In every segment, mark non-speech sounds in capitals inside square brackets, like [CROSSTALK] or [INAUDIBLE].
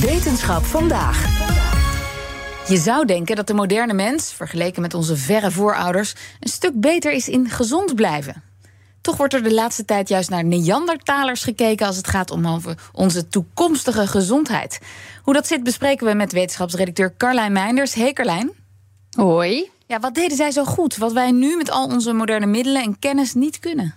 Wetenschap vandaag. Je zou denken dat de moderne mens, vergeleken met onze verre voorouders, een stuk beter is in gezond blijven. Toch wordt er de laatste tijd juist naar Neandertalers gekeken als het gaat om onze toekomstige gezondheid. Hoe dat zit bespreken we met wetenschapsredacteur Carlijn Meinders. Hey Carlijn. Hoi. Ja, wat deden zij zo goed, wat wij nu met al onze moderne middelen en kennis niet kunnen?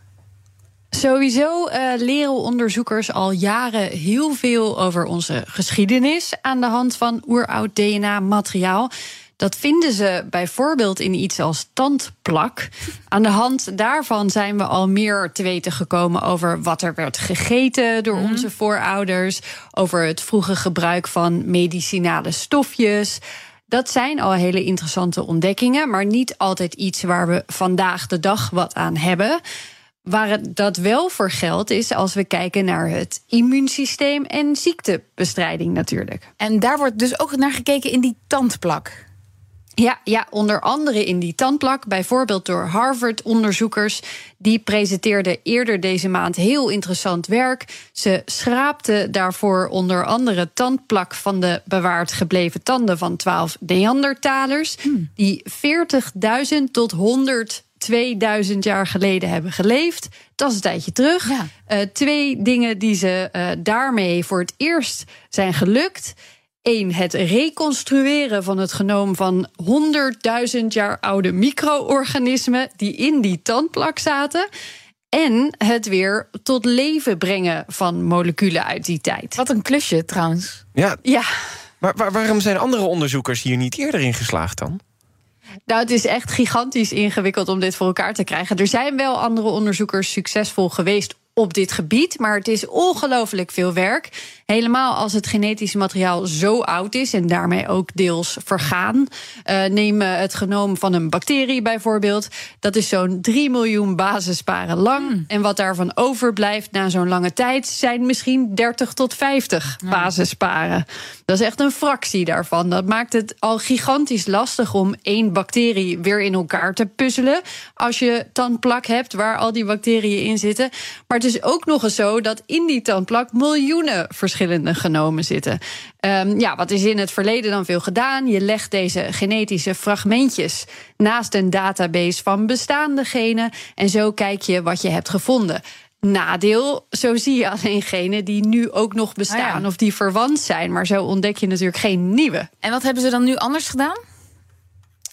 Sowieso uh, leren onderzoekers al jaren heel veel over onze geschiedenis aan de hand van oeroud DNA-materiaal. Dat vinden ze bijvoorbeeld in iets als tandplak. Aan de hand daarvan zijn we al meer te weten gekomen over wat er werd gegeten door mhm. onze voorouders, over het vroege gebruik van medicinale stofjes. Dat zijn al hele interessante ontdekkingen, maar niet altijd iets waar we vandaag de dag wat aan hebben. Waar het dat wel voor geldt, is als we kijken naar het immuunsysteem en ziektebestrijding natuurlijk. En daar wordt dus ook naar gekeken in die tandplak. Ja, ja, onder andere in die tandplak, bijvoorbeeld door Harvard-onderzoekers. Die presenteerden eerder deze maand heel interessant werk. Ze schraapten daarvoor onder andere tandplak van de bewaard gebleven tanden van 12 Neandertalers. Hmm. Die 40.000 tot 100 2000 jaar geleden hebben geleefd. Dat is een tijdje terug. Uh, twee dingen die ze uh, daarmee voor het eerst zijn gelukt. Eén, het reconstrueren van het genoom van 100.000 jaar oude micro-organismen die in die tandplak zaten. En het weer tot leven brengen van moleculen uit die tijd. Wat een klusje trouwens. Ja. ja. Maar waarom zijn andere onderzoekers hier niet eerder in geslaagd dan? Nou, het is echt gigantisch ingewikkeld om dit voor elkaar te krijgen. Er zijn wel andere onderzoekers succesvol geweest op dit gebied, maar het is ongelooflijk veel werk. Helemaal als het genetische materiaal zo oud is en daarmee ook deels vergaan. Uh, neem het genoom van een bacterie bijvoorbeeld. Dat is zo'n 3 miljoen basisparen lang. Hmm. En wat daarvan overblijft na zo'n lange tijd zijn misschien 30 tot 50 ja. basisparen. Dat is echt een fractie daarvan. Dat maakt het al gigantisch lastig om één bacterie weer in elkaar te puzzelen. Als je tandplak hebt waar al die bacteriën in zitten. Maar het is ook nog eens zo dat in die tandplak miljoenen verschillende genomen zitten. Um, ja, wat is in het verleden dan veel gedaan? Je legt deze genetische fragmentjes naast een database van bestaande genen. En zo kijk je wat je hebt gevonden. Nadeel, zo zie je alleen genen die nu ook nog bestaan ah of die verwant zijn. Maar zo ontdek je natuurlijk geen nieuwe. En wat hebben ze dan nu anders gedaan?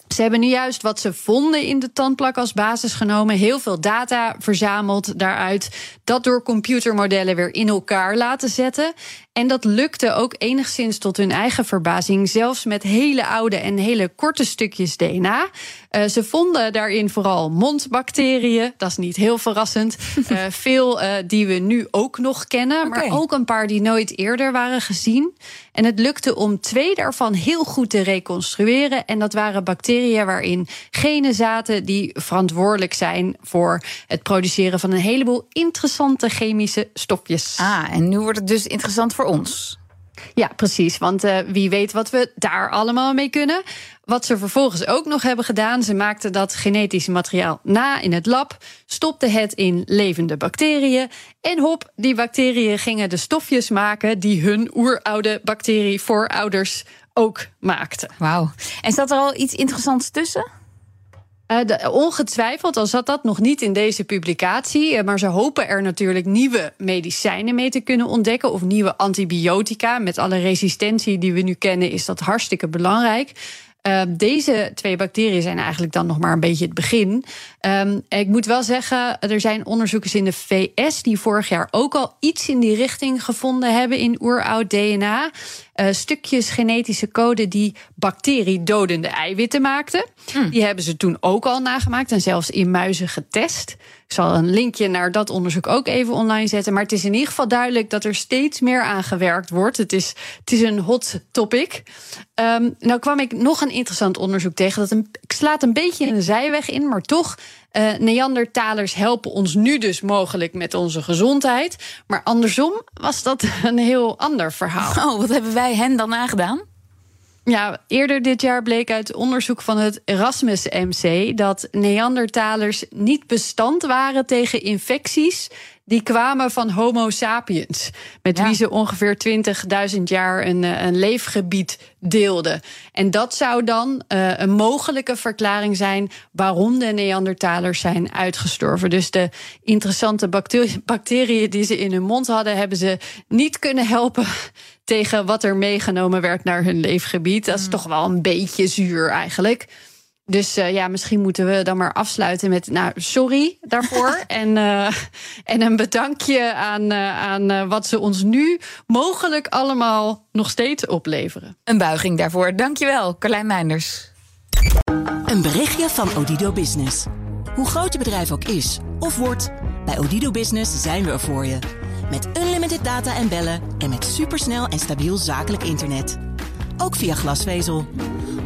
Ze hebben nu juist wat ze vonden in de tandplak als basis genomen. Heel veel data verzameld daaruit. Dat door computermodellen weer in elkaar laten zetten. En dat lukte ook enigszins tot hun eigen verbazing, zelfs met hele oude en hele korte stukjes DNA. Uh, eh, ze vonden daarin vooral mondbacteriën, dat is niet heel verrassend. Uh, [LAUGHS] veel uh, die we nu ook nog kennen, okay. maar ook een paar die nooit eerder waren gezien. En het lukte om twee daarvan heel goed te reconstrueren. En dat waren bacteriën waarin genen zaten die verantwoordelijk zijn voor het produceren van een heleboel interessante chemische stofjes. Ah, en nu wordt het dus interessant voor ons. Ja, precies. Want uh, wie weet wat we daar allemaal mee kunnen. Wat ze vervolgens ook nog hebben gedaan, ze maakten dat genetische materiaal na in het lab, stopten het in levende bacteriën en hop, die bacteriën gingen de stofjes maken die hun oeroude bacterievoorouders ook maakten. Wauw. En zat er al iets interessants tussen? Uh, ongetwijfeld, al zat dat nog niet in deze publicatie. Uh, maar ze hopen er natuurlijk nieuwe medicijnen mee te kunnen ontdekken. Of nieuwe antibiotica. Met alle resistentie die we nu kennen, is dat hartstikke belangrijk. Uh, deze twee bacteriën zijn eigenlijk dan nog maar een beetje het begin. Um, ik moet wel zeggen, er zijn onderzoekers in de VS die vorig jaar ook al iets in die richting gevonden hebben in oeroud DNA. Uh, stukjes genetische code die bacteriedodende eiwitten maakten. Hmm. Die hebben ze toen ook al nagemaakt en zelfs in muizen getest. Ik zal een linkje naar dat onderzoek ook even online zetten. Maar het is in ieder geval duidelijk dat er steeds meer aan gewerkt wordt. Het is, het is een hot topic. Um, nou kwam ik nog een interessant onderzoek tegen. Dat een, ik slaat een beetje in de zijweg in, maar toch. Uh, Neandertalers helpen ons nu dus mogelijk met onze gezondheid. Maar andersom was dat [LAUGHS] een heel ander verhaal. Oh, wat hebben wij hen dan aangedaan? Ja, eerder dit jaar bleek uit onderzoek van het Erasmus MC dat Neandertalers niet bestand waren tegen infecties die kwamen van Homo sapiens. Met wie ze ongeveer 20.000 jaar een, eh, een leefgebied deelden. En dat zou dan uh, een mogelijke verklaring zijn waarom de Neandertalers zijn uitgestorven. Dus de interessante bacteriën die ze in hun mond hadden, hebben ze niet kunnen helpen tegen wat er meegenomen werd naar hun leefgebied. Dat is mm. toch wel een beetje zuur eigenlijk. Dus uh, ja, misschien moeten we dan maar afsluiten met. Nou, sorry daarvoor. [LAUGHS] en, uh, en een bedankje aan, uh, aan wat ze ons nu mogelijk allemaal nog steeds opleveren. Een buiging daarvoor. Dankjewel, Carlijn Meinders. Een berichtje van Odido Business. Hoe groot je bedrijf ook is of wordt, bij Odido Business zijn we er voor je. Met unlimited data en bellen en met supersnel en stabiel zakelijk internet. Ook via glasvezel.